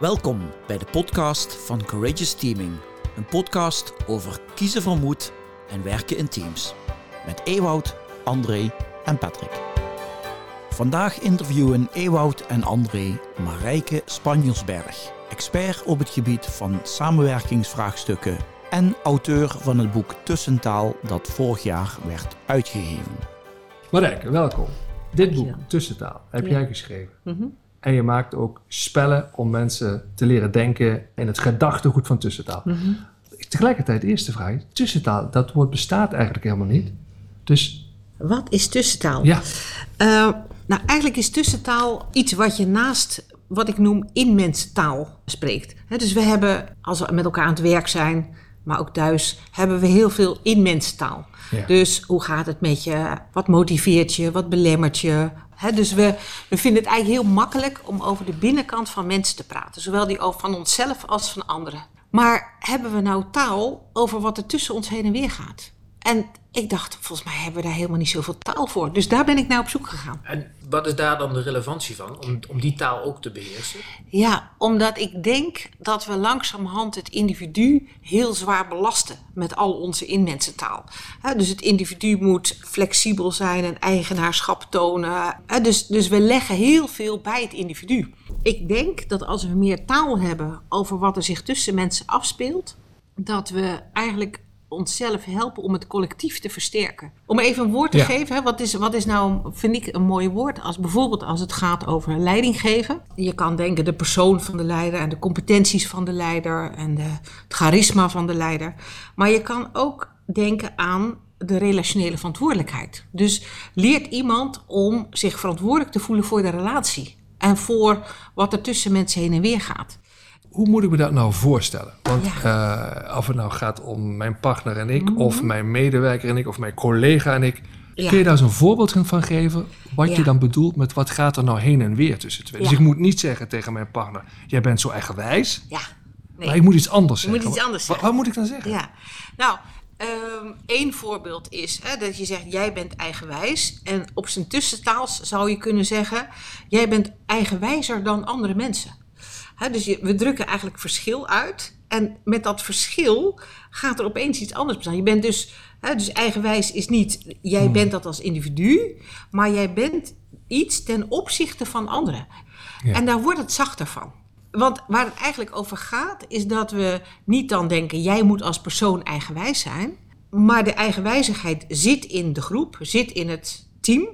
Welkom bij de podcast van Courageous Teaming. Een podcast over kiezen van moed en werken in teams. Met Ewoud, André en Patrick. Vandaag interviewen Ewoud en André Marijke Spanjersberg, expert op het gebied van samenwerkingsvraagstukken en auteur van het boek Tussentaal dat vorig jaar werd uitgegeven. Marijke, welkom. Dit boek. Tussentaal, heb Ja. jij geschreven. Mhm. En je maakt ook spellen om mensen te leren denken in het gedachtegoed van tussentaal. Mhm. Tegelijkertijd, eerste vraag. Tussentaal, dat woord bestaat eigenlijk helemaal niet. Dus Wat is tussentaal? ja, Eh, nou, eigenlijk is tussentaal iets wat je naast wat ik noem inmensentaal spreekt. Dus we hebben, als we met elkaar aan het werk zijn, maar ook thuis, hebben we heel veel inmensentaal. Ja. Dus hoe gaat het met je? Wat motiveert je? Wat belemmert je? Dus we, we vinden het eigenlijk heel makkelijk om over de binnenkant van mensen te praten. Zowel die van onszelf als van anderen. Maar hebben we nou taal over wat er tussen ons heen en weer gaat? En ik dacht, volgens mij hebben we daar helemaal niet zoveel taal voor. Dus daar ben ik naar op zoek gegaan. En wat is daar dan de relevantie van, om, om die taal ook te beheersen? Ja, omdat ik denk dat we langzamerhand het individu heel zwaar belasten met al onze inmensentaal. Dus het individu moet flexibel zijn en eigenaarschap tonen. Dus, dus we leggen heel veel bij het individu. Ik denk dat als we meer taal hebben over wat er zich tussen mensen afspeelt, dat we eigenlijk onszelf helpen om het collectief te versterken. Om even een woord te Ja. geven, hè, wat, is, wat is nou, vind ik, een mooi woord? Als bijvoorbeeld als het gaat over leiding geven. Je kan denken de persoon van de leider en de competenties van de leider en de, het charisma van de leider. Maar je kan ook denken aan de relationele verantwoordelijkheid. Dus leert iemand om zich verantwoordelijk te voelen voor de relatie. En voor wat er tussen mensen heen en weer gaat. Hoe moet ik me dat nou voorstellen? Want Ja. eh, of het nou gaat om mijn partner en ik, of mijn medewerker en ik, of mijn collega en ik. Ja. Kun je daar eens een voorbeeld van geven? Wat je dan bedoelt met wat gaat er nou heen en weer tussen twee? Dus ik moet niet zeggen tegen mijn partner, jij bent zo eigenwijs. Ja, nee. Maar ik moet iets anders Je moet zeggen. iets anders Wa- zeggen. Wat, moet ik dan zeggen? Ja, nou, ehm één voorbeeld is hè, dat je zegt: jij bent eigenwijs. En op zijn tussentaals zou je kunnen zeggen: jij bent eigenwijzer dan andere mensen. Dus je, we drukken eigenlijk verschil uit. En met dat verschil gaat er opeens iets anders bestaan. Je bent dus, dus eigenwijs is niet jij bent dat als individu, maar jij bent iets ten opzichte van anderen. Ja. En daar wordt het zachter van. Want waar het eigenlijk over gaat, is dat we niet dan denken: jij moet als persoon eigenwijs zijn. Maar de eigenwijzigheid zit in de groep, zit in het team.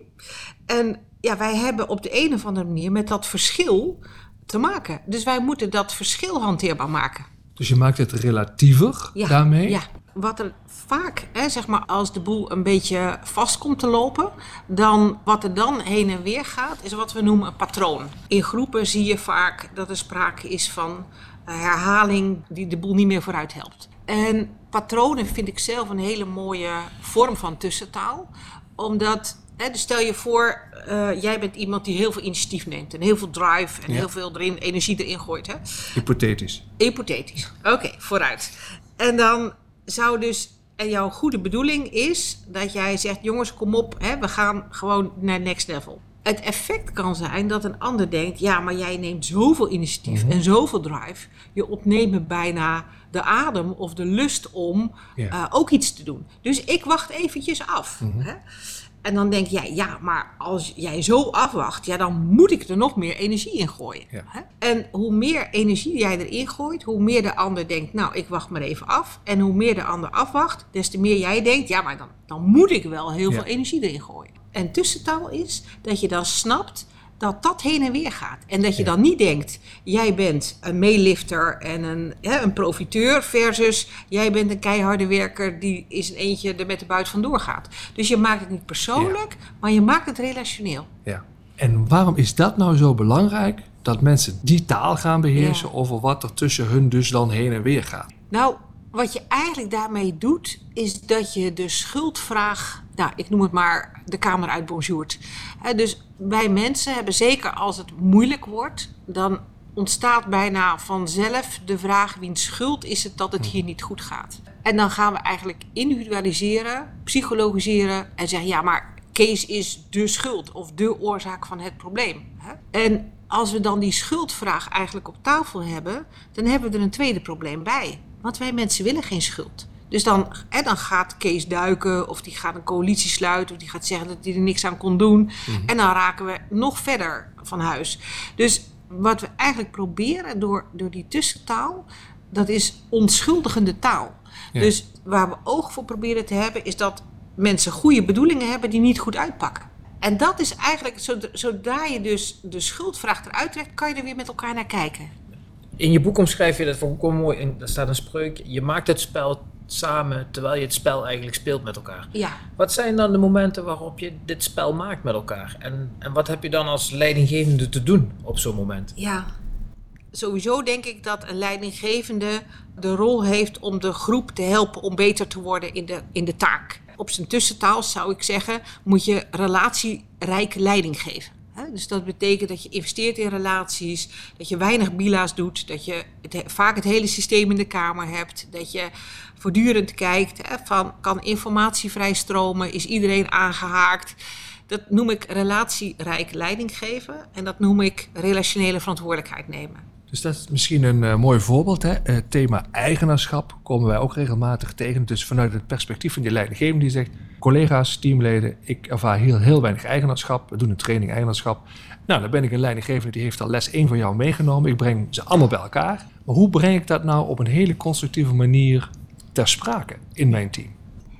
En ja, wij hebben op de een of andere manier met dat verschil te maken. Dus wij moeten dat verschil hanteerbaar maken. Dus je maakt het relatiever daarmee. Ja, wat er vaak, hè, zeg maar, als de boel een beetje vast komt te lopen, dan wat er dan heen en weer gaat, is wat we noemen een patroon. In groepen zie je vaak dat er sprake is van herhaling die de boel niet meer vooruit helpt. En patronen vind ik zelf een hele mooie vorm van tussentaal, omdat. Hè, dus stel je voor, eh, jij bent iemand die heel veel initiatief neemt en heel veel drive en Ja. heel veel erin, energie erin gooit. Hè? Hypothetisch. Hypothetisch. Oké, vooruit. En dan zou dus. En jouw goede bedoeling is dat jij zegt: jongens, kom op, hè, we gaan gewoon naar next level. Het effect kan zijn dat een ander denkt: ja, maar jij neemt zoveel initiatief en zoveel drive. Je ontneemt me bijna de adem of de lust om Ja. eh, ook iets te doen. Dus ik wacht eventjes af. hè. En dan denk jij, ja, maar als jij zo afwacht, ja, dan moet ik er nog meer energie in gooien. Ja. En hoe meer energie jij erin gooit, hoe meer de ander denkt, nou, ik wacht maar even af. En hoe meer de ander afwacht, des te meer jij denkt, ja, maar dan, dan moet ik wel heel Ja. veel energie erin gooien. En tussentaal is dat je dan snapt dat dat heen en weer gaat. En dat je dan niet denkt, jij bent een meelifter en een, hè, een profiteur versus jij bent een keiharde werker die is een eentje er met de buit vandoor gaat. Dus je maakt het niet persoonlijk, maar je maakt het relationeel. Ja. En waarom is dat nou zo belangrijk? Dat mensen die taal gaan beheersen Ja. over wat er tussen hun dus dan heen en weer gaat. Nou, wat je eigenlijk daarmee doet, is dat je de schuldvraag, nou, ik noem het maar, de kamer uit bonjourd. Hè, dus wij mensen hebben zeker als het moeilijk wordt, dan ontstaat bijna vanzelf de vraag: wiens schuld is het dat het hier niet goed gaat? En dan gaan we eigenlijk individualiseren, psychologiseren en zeggen: ja, maar Kees is de schuld of de oorzaak van het probleem. En als we dan die schuldvraag eigenlijk op tafel hebben, dan hebben we er een tweede probleem bij. Want wij mensen willen geen schuld. Dus dan, dan gaat Kees duiken, of die gaat een coalitie sluiten, of die gaat zeggen dat hij er niks aan kon doen. En dan raken we nog verder van huis. Dus wat we eigenlijk proberen door, door die tussentaal, dat is onschuldigende taal. Ja. Dus waar we oog voor proberen te hebben, is dat mensen goede bedoelingen hebben die niet goed uitpakken. En dat is eigenlijk, zodra, je dus de schuldvraag eruit trekt, kan je er weer met elkaar naar kijken. In je boek omschrijf je dat ik wel mooi. En daar staat een spreuk. Je maakt het spel samen terwijl je het spel eigenlijk speelt met elkaar. Ja, Wat zijn dan de momenten waarop je dit spel maakt met elkaar? En, en wat heb je dan als leidinggevende te doen op zo'n moment? ja. Sowieso denk ik dat een leidinggevende de rol heeft om de groep te helpen om beter te worden in de, in de taak. Op zijn tussentaal zou ik zeggen, moet je relatierijke leiding geven. Dus dat betekent dat je investeert in relaties, dat je weinig bila's doet, dat je vaak het hele systeem in de kamer hebt, dat je voortdurend kijkt hè, van kan informatie vrij stromen, is iedereen aangehaakt. Dat noem ik relatierijk leiding geven en dat noem ik relationele verantwoordelijkheid nemen. Dus dat is misschien een eh, mooi voorbeeld. Hè? Het thema eigenaarschap komen wij ook regelmatig tegen. Dus vanuit het perspectief van die leidinggevende die zegt... collega's, teamleden, ik ervaar heel, heel weinig eigenaarschap. We doen een training eigenaarschap. Nou, dan ben ik een leidinggevende die heeft al les 1 van jou meegenomen. Ik breng ze allemaal bij elkaar. Maar hoe breng ik dat nou op een hele constructieve manier ter sprake in mijn team?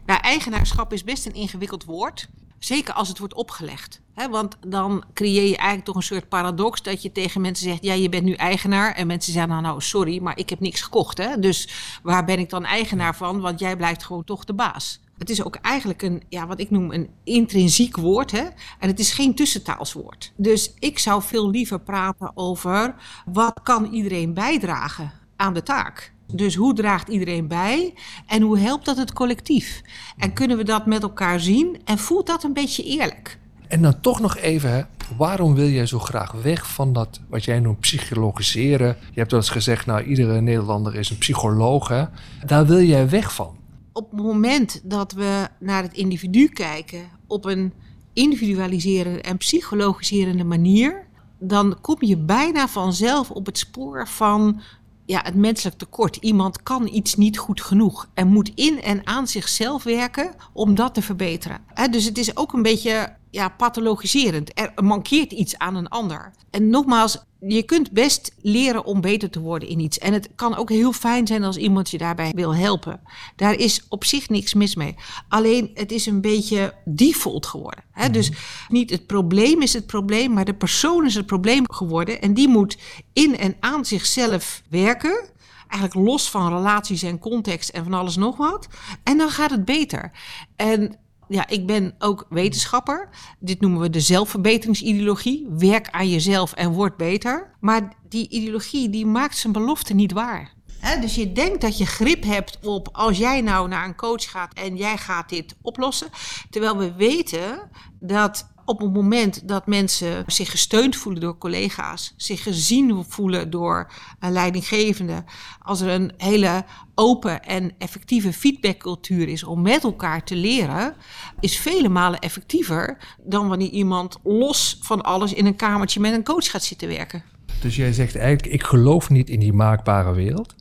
Nou, eigenaarschap is best een ingewikkeld woord. Zeker als het wordt opgelegd. Want dan creëer je eigenlijk toch een soort paradox dat je tegen mensen zegt: Ja, je bent nu eigenaar. En mensen zeggen: Nou, nou, sorry, maar ik heb niks gekocht. Hè? Dus waar ben ik dan eigenaar van? Want jij blijft gewoon toch de baas. Het is ook eigenlijk een, ja, wat ik noem een intrinsiek woord. Hè? En het is geen tussentaalswoord. Dus ik zou veel liever praten over wat kan iedereen bijdragen aan de taak. Dus hoe draagt iedereen bij en hoe helpt dat het collectief? En kunnen we dat met elkaar zien en voelt dat een beetje eerlijk? En dan toch nog even, hè, waarom wil jij zo graag weg van dat wat jij noemt psychologiseren? Je hebt wel eens gezegd, nou, iedere Nederlander is een psycholoog. Hè? Daar wil jij weg van. Op het moment dat we naar het individu kijken op een individualiserende en psychologiserende manier, dan kom je bijna vanzelf op het spoor van ja, het menselijk tekort. Iemand kan iets niet goed genoeg en moet in en aan zichzelf werken om dat te verbeteren. Dus het is ook een beetje ja, pathologiserend. Er mankeert iets aan een ander. En nogmaals, je kunt best leren om beter te worden in iets. En het kan ook heel fijn zijn als iemand je daarbij wil helpen. Daar is op zich niks mis mee. Alleen het is een beetje default geworden. Hè? Dus niet het probleem is het probleem, maar de persoon is het probleem geworden. En die moet in en aan zichzelf werken. Eigenlijk los van relaties en context en van alles nog wat. En dan gaat het beter. En ja, ik ben ook wetenschapper. Dit noemen we de zelfverbeteringsideologie. Werk aan jezelf en word beter. Maar die ideologie die maakt zijn belofte niet waar. Hè, dus je denkt dat je grip hebt op als jij nou naar een coach gaat en jij gaat dit oplossen. Terwijl we weten dat op het moment dat mensen zich gesteund voelen door collega's, zich gezien voelen door een leidinggevende, als er een hele open en effectieve feedbackcultuur is om met elkaar te leren, is vele malen effectiever dan wanneer iemand los van alles in een kamertje met een coach gaat zitten werken. Dus jij zegt eigenlijk, ik geloof niet in die maakbare wereld.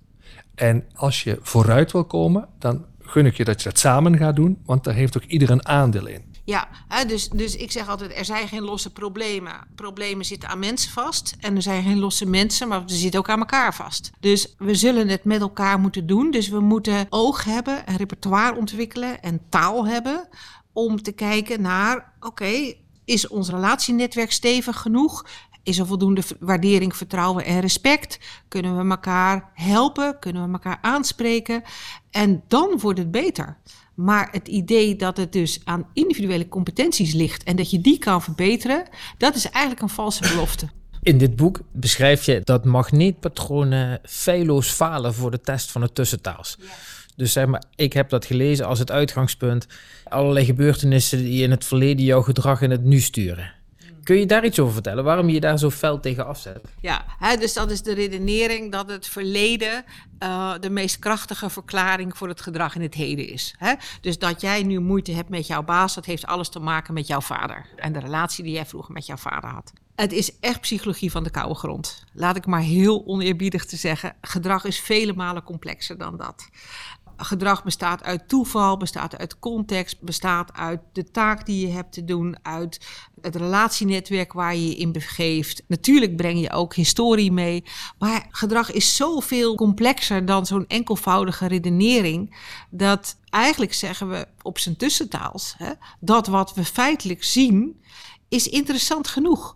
En als je vooruit wil komen, dan gun ik je dat je dat samen gaat doen, want daar heeft ook ieder een aandeel in. Ja, hè, dus, dus ik zeg altijd, er zijn geen losse problemen. Problemen zitten aan mensen vast. En er zijn geen losse mensen, maar ze zitten ook aan elkaar vast. Dus we zullen het met elkaar moeten doen. Dus we moeten oog hebben, een repertoire ontwikkelen en taal hebben... om te kijken naar, oké, is ons relatienetwerk stevig genoeg? Is er voldoende waardering, vertrouwen en respect? Kunnen we elkaar helpen? Kunnen we elkaar aanspreken? En dan wordt het beter. Maar het idee dat het dus aan individuele competenties ligt en dat je die kan verbeteren, dat is eigenlijk een valse belofte. In dit boek beschrijf je dat magneetpatronen feilloos falen voor de test van het tussentaals. Dus zeg maar, ik heb dat gelezen als het uitgangspunt. Allerlei gebeurtenissen die in het verleden jouw gedrag in het nu sturen. Kun je daar iets over vertellen? Waarom je daar zo fel tegen afzet? Ja, hè, dus dat is de redenering dat het verleden eh, de meest krachtige verklaring voor het gedrag in het heden is. Hè? Dus dat jij nu moeite hebt met jouw baas, dat heeft alles te maken met jouw vader en de relatie die jij vroeger met jouw vader had. Het is echt psychologie van de koude grond. Laat ik maar heel oneerbiedig te zeggen. Gedrag is vele malen complexer dan dat. Gedrag bestaat uit toeval, bestaat uit context, bestaat uit de taak die je hebt te doen, uit het relatienetwerk waar je je in begeeft. Natuurlijk breng je ook historie mee, maar gedrag is zoveel complexer dan zo'n enkelvoudige redenering, dat eigenlijk zeggen we op zijn tussentaals, hè, dat wat we feitelijk zien, is interessant genoeg.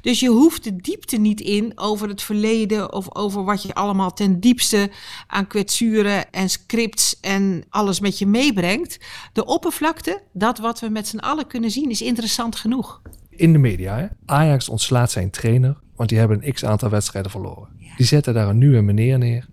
Dus je hoeft de diepte niet in over het verleden of over wat je allemaal ten diepste aan kwetsuren en scripts en alles met je meebrengt. De oppervlakte, dat wat we met z'n allen kunnen zien, is interessant genoeg. In de media, hè? Ajax ontslaat zijn trainer, want die hebben een x aantal wedstrijden verloren. Die zetten daar een nieuwe meneer neer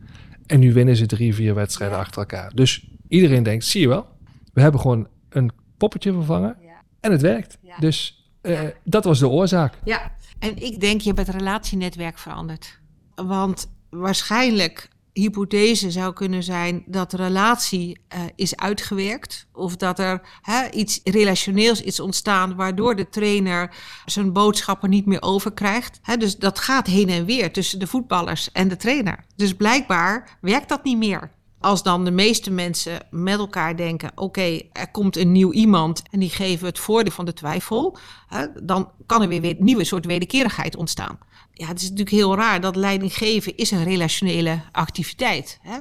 en nu winnen ze drie, vier wedstrijden achter elkaar. Dus iedereen denkt, zie je wel, we hebben gewoon een poppetje vervangen en het werkt. Dus uh, dat was de oorzaak. Ja, en ik denk je hebt het relatienetwerk veranderd. Want waarschijnlijk hypothese zou kunnen zijn dat de relatie uh, is uitgewerkt. Of dat er hè, iets relationeels is ontstaan waardoor de trainer zijn boodschappen niet meer overkrijgt. Hè, dus dat gaat heen en weer tussen de voetballers en de trainer. Dus blijkbaar werkt dat niet meer. Als dan de meeste mensen met elkaar denken: oké, er komt een nieuw iemand en die geven het voordeel van de twijfel, hè, dan kan er weer een nieuwe soort wederkerigheid ontstaan. Ja, het is natuurlijk heel raar dat leidinggeven is een relationele activiteit. Hè?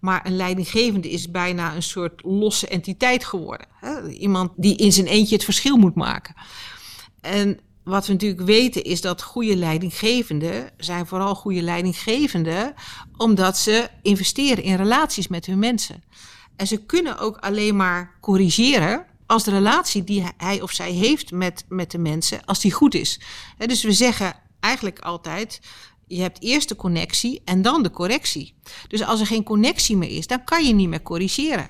Maar een leidinggevende is bijna een soort losse entiteit geworden. Hè? Iemand die in zijn eentje het verschil moet maken. En wat we natuurlijk weten is dat goede leidinggevenden zijn vooral goede leidinggevenden omdat ze investeren in relaties met hun mensen. En ze kunnen ook alleen maar corrigeren als de relatie die hij of zij heeft met, met de mensen, als die goed is. dus we zeggen eigenlijk altijd, je hebt eerst de connectie en dan de correctie. Dus als er geen connectie meer is, dan kan je niet meer corrigeren.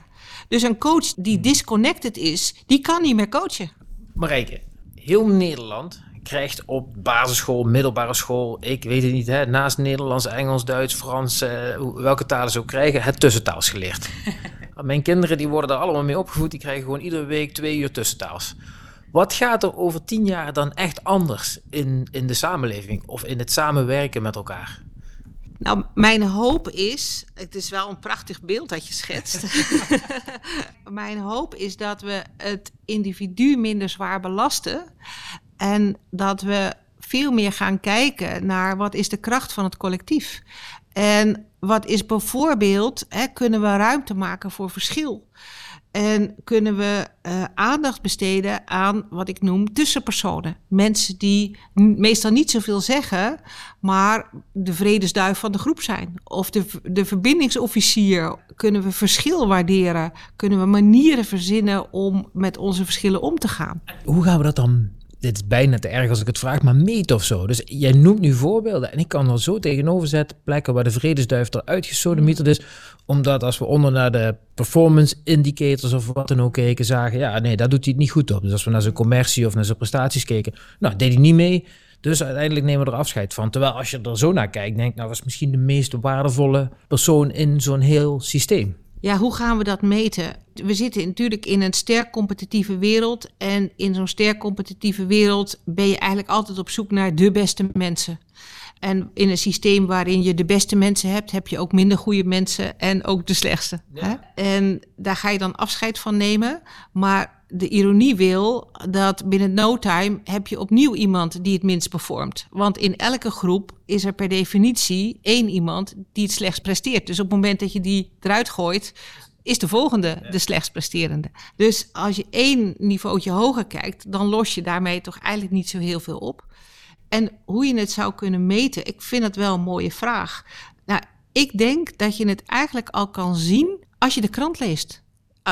Dus een coach die disconnected is, die kan niet meer coachen. Marijke, heel Nederland krijgt op basisschool, middelbare school, ik weet het niet, hè, naast Nederlands, Engels, Duits, Frans, uh, welke talen ze ook krijgen, het tussentaals geleerd. Mijn kinderen die worden daar allemaal mee opgevoed, die krijgen gewoon iedere week twee uur tussentaals. Wat gaat er over tien jaar dan echt anders in, in de samenleving of in het samenwerken met elkaar? Nou, mijn hoop is, het is wel een prachtig beeld dat je schetst. mijn hoop is dat we het individu minder zwaar belasten en dat we veel meer gaan kijken naar wat is de kracht van het collectief. En wat is bijvoorbeeld, hè, kunnen we ruimte maken voor verschil? En kunnen we uh, aandacht besteden aan wat ik noem tussenpersonen. Mensen die meestal niet zoveel zeggen, maar de vredesduif van de groep zijn. Of de, de verbindingsofficier. Kunnen we verschil waarderen? Kunnen we manieren verzinnen om met onze verschillen om te gaan? Hoe gaan we dat dan dit is bijna te erg als ik het vraag, maar meet of zo. Dus jij noemt nu voorbeelden en ik kan er zo tegenover zetten plekken waar de vredesduif eruit gesodemieterd is. Omdat als we onder naar de performance indicators of wat dan ook keken, zagen, ja nee, daar doet hij het niet goed op. Dus als we naar zijn commercie of naar zijn prestaties keken, nou deed hij niet mee. Dus uiteindelijk nemen we er afscheid van. Terwijl als je er zo naar kijkt, denk nou was misschien de meest waardevolle persoon in zo'n heel systeem. Ja, hoe gaan we dat meten? We zitten natuurlijk in een sterk competitieve wereld. En in zo'n sterk competitieve wereld ben je eigenlijk altijd op zoek naar de beste mensen. En in een systeem waarin je de beste mensen hebt, heb je ook minder goede mensen en ook de slechtste. Hè? En daar ga je dan afscheid van nemen. Maar de ironie wil dat binnen no time heb je opnieuw iemand die het minst performt. Want in elke groep is er per definitie één iemand die het slechts presteert. Dus op het moment dat je die eruit gooit, is de volgende de slechtst presterende. Dus als je één niveautje hoger kijkt, dan los je daarmee toch eigenlijk niet zo heel veel op. En hoe je het zou kunnen meten, ik vind het wel een mooie vraag. Nou, ik denk dat je het eigenlijk al kan zien als je de krant leest.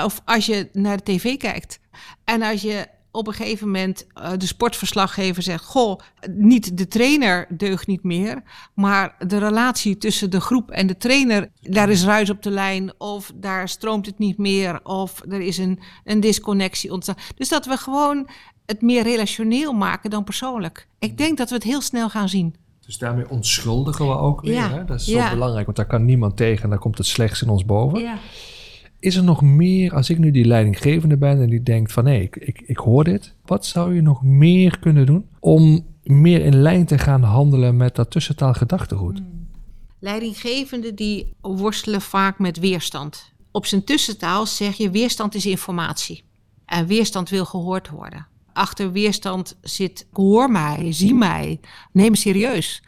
Of als je naar de tv kijkt. En als je op een gegeven moment uh, de sportverslaggever zegt: Goh, niet de trainer deugt niet meer, maar de relatie tussen de groep en de trainer, daar is ruis op de lijn, of daar stroomt het niet meer, of er is een, een disconnectie ontstaan. Dus dat we gewoon het meer relationeel maken dan persoonlijk. Ik denk dat we het heel snel gaan zien. Dus daarmee onschuldigen we ook weer. Ja. Hè? Dat is zo belangrijk, want daar kan niemand tegen en daar komt het slechts in ons boven. Ja. Is er nog meer, als ik nu die leidinggevende ben en die denkt van hé, ik, ik, ik hoor dit. Wat zou je nog meer kunnen doen om meer in lijn te gaan handelen met dat tussentaalgedachtegoed? Leidinggevenden die worstelen vaak met weerstand. Op zijn tussentaal zeg je weerstand is informatie. En weerstand wil gehoord worden. Achter weerstand zit hoor mij, zie mij, neem me serieus.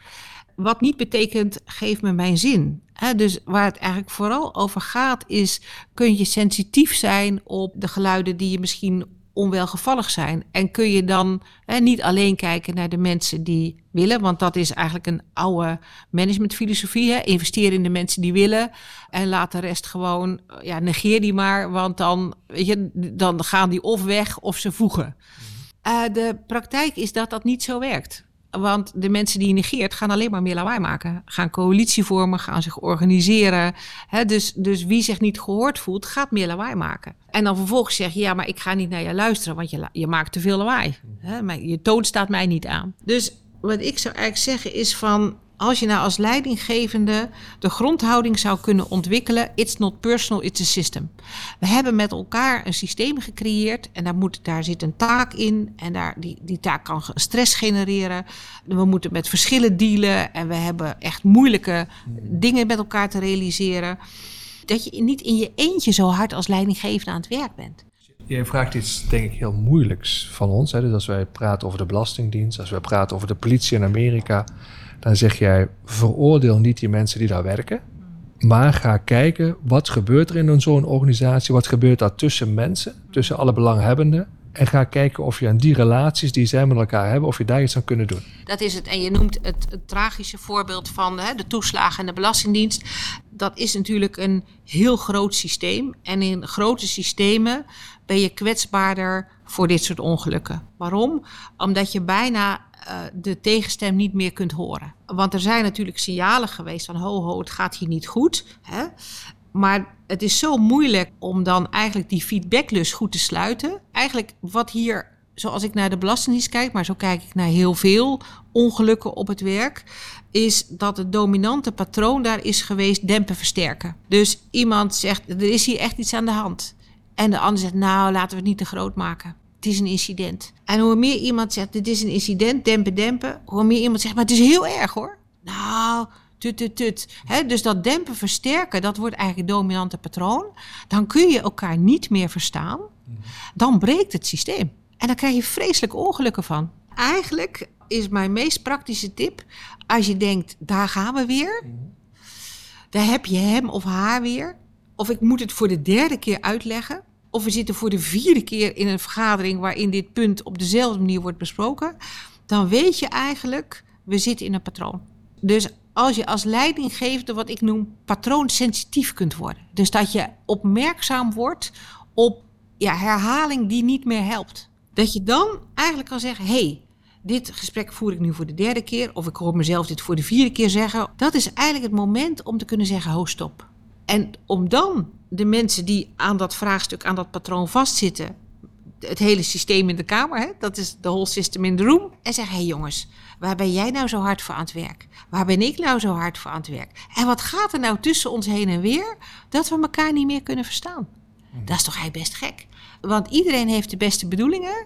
Wat niet betekent geef me mijn zin. dus waar het eigenlijk vooral over gaat is kun je sensitief zijn op de geluiden die je misschien onwelgevallig zijn. En kun je dan niet alleen kijken naar de mensen die willen, want dat is eigenlijk een oude managementfilosofie. Hè? Investeer in de mensen die willen en laat de rest gewoon, ja, negeer die maar, want dan, weet je, dan gaan die of weg of ze voegen. Uh, de praktijk is dat dat niet zo werkt. Want de mensen die je negeert gaan alleen maar meer lawaai maken. Gaan coalitie vormen, gaan zich organiseren. dus, dus wie zich niet gehoord voelt, gaat meer lawaai maken. En dan vervolgens zeg je, ja, maar ik ga niet naar je luisteren, want je, je maakt te veel lawaai. je toon staat mij niet aan. Dus wat ik zou eigenlijk zeggen is van, als je nou als leidinggevende de grondhouding zou kunnen ontwikkelen, it's not personal, it's a system. We hebben met elkaar een systeem gecreëerd en daar, moet, daar zit een taak in en daar, die, die taak kan stress genereren. We moeten met verschillen dealen en we hebben echt moeilijke dingen met elkaar te realiseren. Dat je niet in je eentje zo hard als leidinggevende aan het werk bent. Je vraagt iets, denk ik, heel moeilijks van ons. Hè? Dus als wij praten over de Belastingdienst, als wij praten over de politie in Amerika, dan zeg jij, veroordeel niet die mensen die daar werken. Maar ga kijken, wat gebeurt er in zo'n organisatie? Wat gebeurt daar tussen mensen, tussen alle belanghebbenden? En ga kijken of je aan die relaties die zij met elkaar hebben, of je daar iets aan kunnen doen. Dat is het. En je noemt het, het tragische voorbeeld van hè, de toeslagen en de Belastingdienst. Dat is natuurlijk een heel groot systeem. En in grote systemen ben je kwetsbaarder voor dit soort ongelukken. Waarom? Omdat je bijna uh, de tegenstem niet meer kunt horen. Want er zijn natuurlijk signalen geweest van ho ho, het gaat hier niet goed. Hè? Maar het is zo moeilijk om dan eigenlijk die feedbacklus goed te sluiten. Eigenlijk wat hier, zoals ik naar de Belastingdienst kijk, maar zo kijk ik naar heel veel ongelukken op het werk, is dat het dominante patroon daar is geweest dempen versterken. Dus iemand zegt, er is hier echt iets aan de hand. En de ander zegt, nou laten we het niet te groot maken het is een incident. En hoe meer iemand zegt, dit is een incident, dempen, dempen. Hoe meer iemand zegt, maar het is heel erg hoor. Nou, tut, tut, tut. dus dat dempen, versterken, dat wordt eigenlijk het dominante patroon. Dan kun je elkaar niet meer verstaan. Dan breekt het systeem. En dan krijg je vreselijke ongelukken van. Eigenlijk is mijn meest praktische tip, als je denkt, daar gaan we weer. Daar heb je hem of haar weer. Of ik moet het voor de derde keer uitleggen of we zitten voor de vierde keer in een vergadering waarin dit punt op dezelfde manier wordt besproken, dan weet je eigenlijk, we zitten in een patroon. Dus als je als leidinggevende wat ik noem patroonsensitief kunt worden. Dus dat je opmerkzaam wordt op ja, herhaling die niet meer helpt. Dat je dan eigenlijk kan zeggen, hey, dit gesprek voer ik nu voor de derde keer, of ik hoor mezelf dit voor de vierde keer zeggen. Dat is eigenlijk het moment om te kunnen zeggen, ho stop. En om dan de mensen die aan dat vraagstuk, aan dat patroon vastzitten, het hele systeem in de kamer, hè? dat is de whole system in the room, en zeggen: hé hey jongens, waar ben jij nou zo hard voor aan het werk? Waar ben ik nou zo hard voor aan het werk? En wat gaat er nou tussen ons heen en weer dat we elkaar niet meer kunnen verstaan? Mhm. Dat is toch eigenlijk best gek? Want iedereen heeft de beste bedoelingen,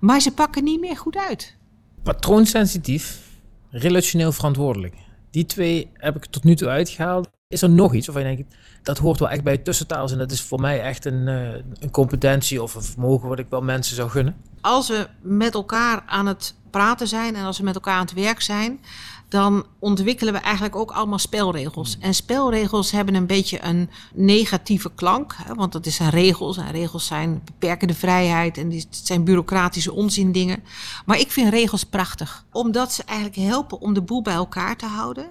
maar ze pakken niet meer goed uit. Patroonsensitief, relationeel verantwoordelijk. Die twee heb ik tot nu toe uitgehaald. Is er nog iets waarvan je denkt, dat hoort wel echt bij tussentaals en dat is voor mij echt een, uh, een competentie of een vermogen wat ik wel mensen zou gunnen? Als we met elkaar aan het praten zijn en als we met elkaar aan het werk zijn, dan ontwikkelen we eigenlijk ook allemaal spelregels. En spelregels hebben een beetje een negatieve klank, hè, want dat is een regels. En regels zijn beperkende vrijheid en die zijn bureaucratische onzin dingen. Maar ik vind regels prachtig, omdat ze eigenlijk helpen om de boel bij elkaar te houden.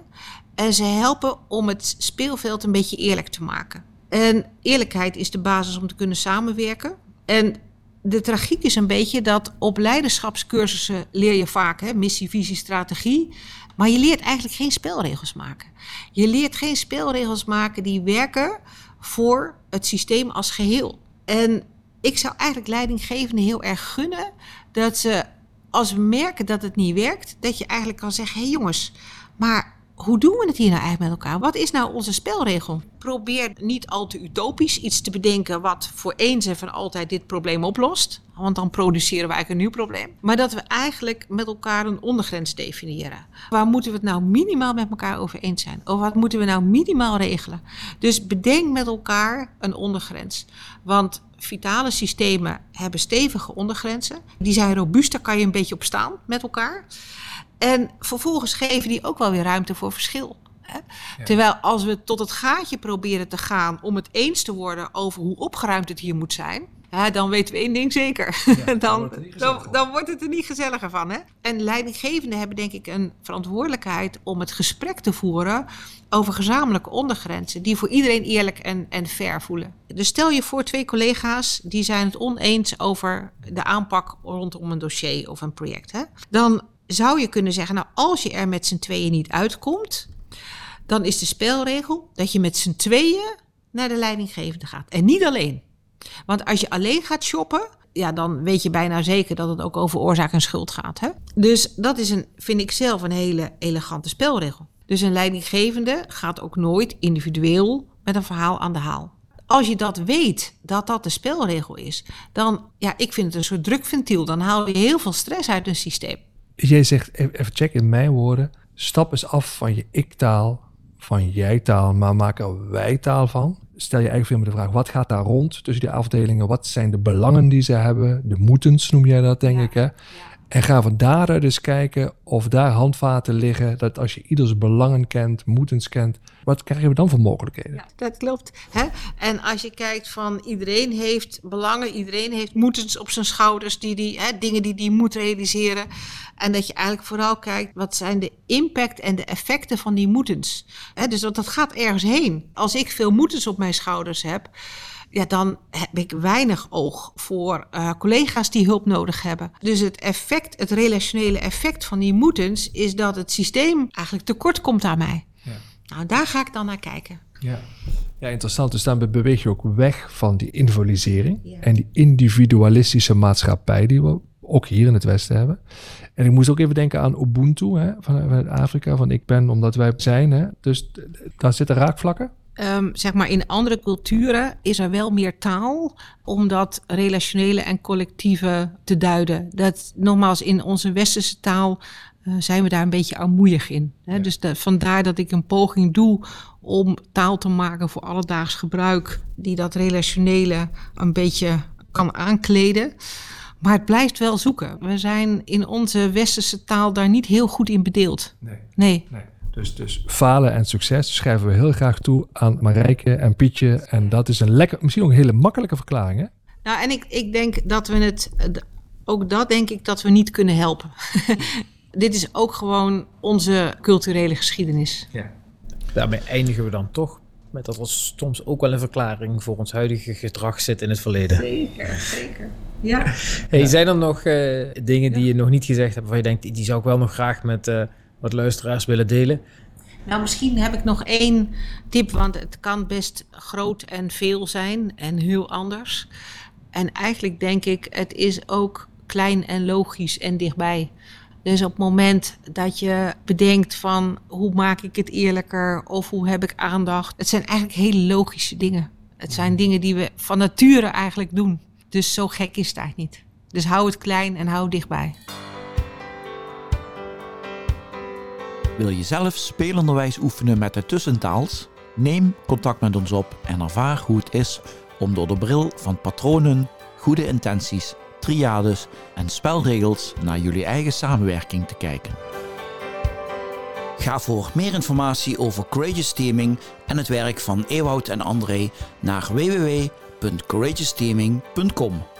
En ze helpen om het speelveld een beetje eerlijk te maken. En eerlijkheid is de basis om te kunnen samenwerken. En de tragiek is een beetje dat op leiderschapscursussen leer je vaak hè, missie, visie, strategie. Maar je leert eigenlijk geen spelregels maken. Je leert geen spelregels maken die werken voor het systeem als geheel. En ik zou eigenlijk leidinggevenden heel erg gunnen dat ze, als we merken dat het niet werkt, dat je eigenlijk kan zeggen: hé hey jongens, maar hoe doen we het hier nou eigenlijk met elkaar? Wat is nou onze spelregel? Probeer niet al te utopisch iets te bedenken wat voor eens en van altijd dit probleem oplost. Want dan produceren we eigenlijk een nieuw probleem. Maar dat we eigenlijk met elkaar een ondergrens definiëren. Waar moeten we het nou minimaal met elkaar over eens zijn? Of wat moeten we nou minimaal regelen? Dus bedenk met elkaar een ondergrens. Want vitale systemen hebben stevige ondergrenzen. Die zijn robuust, daar kan je een beetje op staan met elkaar. En vervolgens geven die ook wel weer ruimte voor verschil. Hè? Terwijl als we tot het gaatje proberen te gaan om het eens te worden over hoe opgeruimd het hier moet zijn, hè, dan weten we één ding zeker. Ja, dan, wordt dan, dan wordt het er niet gezelliger van. Hè? En leidinggevenden hebben denk ik een verantwoordelijkheid om het gesprek te voeren over gezamenlijke ondergrenzen die voor iedereen eerlijk en, en fair voelen. Dus stel je voor twee collega's die zijn het oneens over de aanpak rondom een dossier of een project. Hè? Dan zou je kunnen zeggen, nou als je er met z'n tweeën niet uitkomt, dan is de spelregel dat je met z'n tweeën naar de leidinggevende gaat. En niet alleen. Want als je alleen gaat shoppen, ja, dan weet je bijna zeker dat het ook over oorzaak en schuld gaat. Hè? Dus dat is een, vind ik zelf een hele elegante spelregel. Dus een leidinggevende gaat ook nooit individueel met een verhaal aan de haal. Als je dat weet, dat dat de spelregel is, dan, ja, ik vind het een soort drukventiel. Dan haal je heel veel stress uit een systeem. Jij zegt, even even check in mijn woorden, stap eens af van je ik-taal, van jij-taal, maar maak er wij-taal van. Stel je eigenlijk veel meer de vraag, wat gaat daar rond tussen die afdelingen? Wat zijn de belangen die ze hebben? De moetens noem jij dat, denk Ja, ik, hè? En ga van daaruit eens kijken of daar handvaten liggen, dat als je ieders belangen kent, moetens kent, wat krijgen we dan voor mogelijkheden? Ja, dat klopt. Hè? En als je kijkt van iedereen heeft belangen, iedereen heeft moetens op zijn schouders, die die, hè, dingen die die moet realiseren. En dat je eigenlijk vooral kijkt, wat zijn de impact en de effecten van die moetens. Hè, dus dat, dat gaat ergens heen. Als ik veel moetens op mijn schouders heb, ja, dan heb ik weinig oog voor eh, collega's die hulp nodig hebben. Dus het effect, het relationele effect van die moetens, is dat het systeem eigenlijk tekort komt aan mij. Nou, daar ga ik dan naar kijken. Ja. ja, interessant. Dus dan beweeg je ook weg van die individualisering Ja. en die individualistische maatschappij die we ook hier in het Westen hebben. En ik moest ook even denken aan Ubuntu hè, van- vanuit Afrika, van ik ben omdat wij zijn. Hè. Dus daar zitten raakvlakken. Ehm, zeg maar in andere culturen is er wel meer taal om dat relationele en collectieve te duiden. Dat nogmaals in onze westerse taal eh, zijn we daar een beetje armoeig in. Hè? Ja. Dus da- vandaar dat ik een poging doe om taal te maken voor alledaags gebruik die dat relationele een beetje kan aankleden. Maar het blijft wel zoeken. We zijn in onze westerse taal daar niet heel goed in bedeeld. Nee. Nee. nee. Dus, dus falen en succes schrijven we heel graag toe aan Marijke en Pietje. En dat is een lekker, misschien ook een hele makkelijke verklaring. Hè? Nou, en ik, ik denk dat we het, eh, ook dat denk ik dat we niet kunnen helpen. Dit is ook gewoon onze culturele geschiedenis. Ja. Daarmee eindigen we dan toch met dat er soms ook wel een verklaring voor ons huidige gedrag zit in het verleden. Zeker, zeker. Ja. Hey, Zijn er nog eh, dingen die je nog niet gezegd hebt, waarvan je denkt, die zou ik wel nog graag met eh, wat luisteraars willen delen? Nou, misschien heb ik nog één tip, want het kan best groot en veel zijn en heel anders. En eigenlijk denk ik, het is ook klein en logisch en dichtbij. Dus op het moment dat je bedenkt van hoe maak ik het eerlijker of hoe heb ik aandacht. Het zijn eigenlijk hele logische dingen. Het zijn dingen die we van nature eigenlijk doen. Dus zo gek is het eigenlijk niet. Dus hou het klein en hou het dichtbij. Wil je zelf spelenderwijs oefenen met de tussentaals? Neem contact met ons op en ervaar hoe het is om door de bril van patronen, goede intenties, triades en spelregels naar jullie eigen samenwerking te kijken. Ga voor meer informatie over Courageous Teaming en het werk van Ewout en André naar www.courageousteaming.com.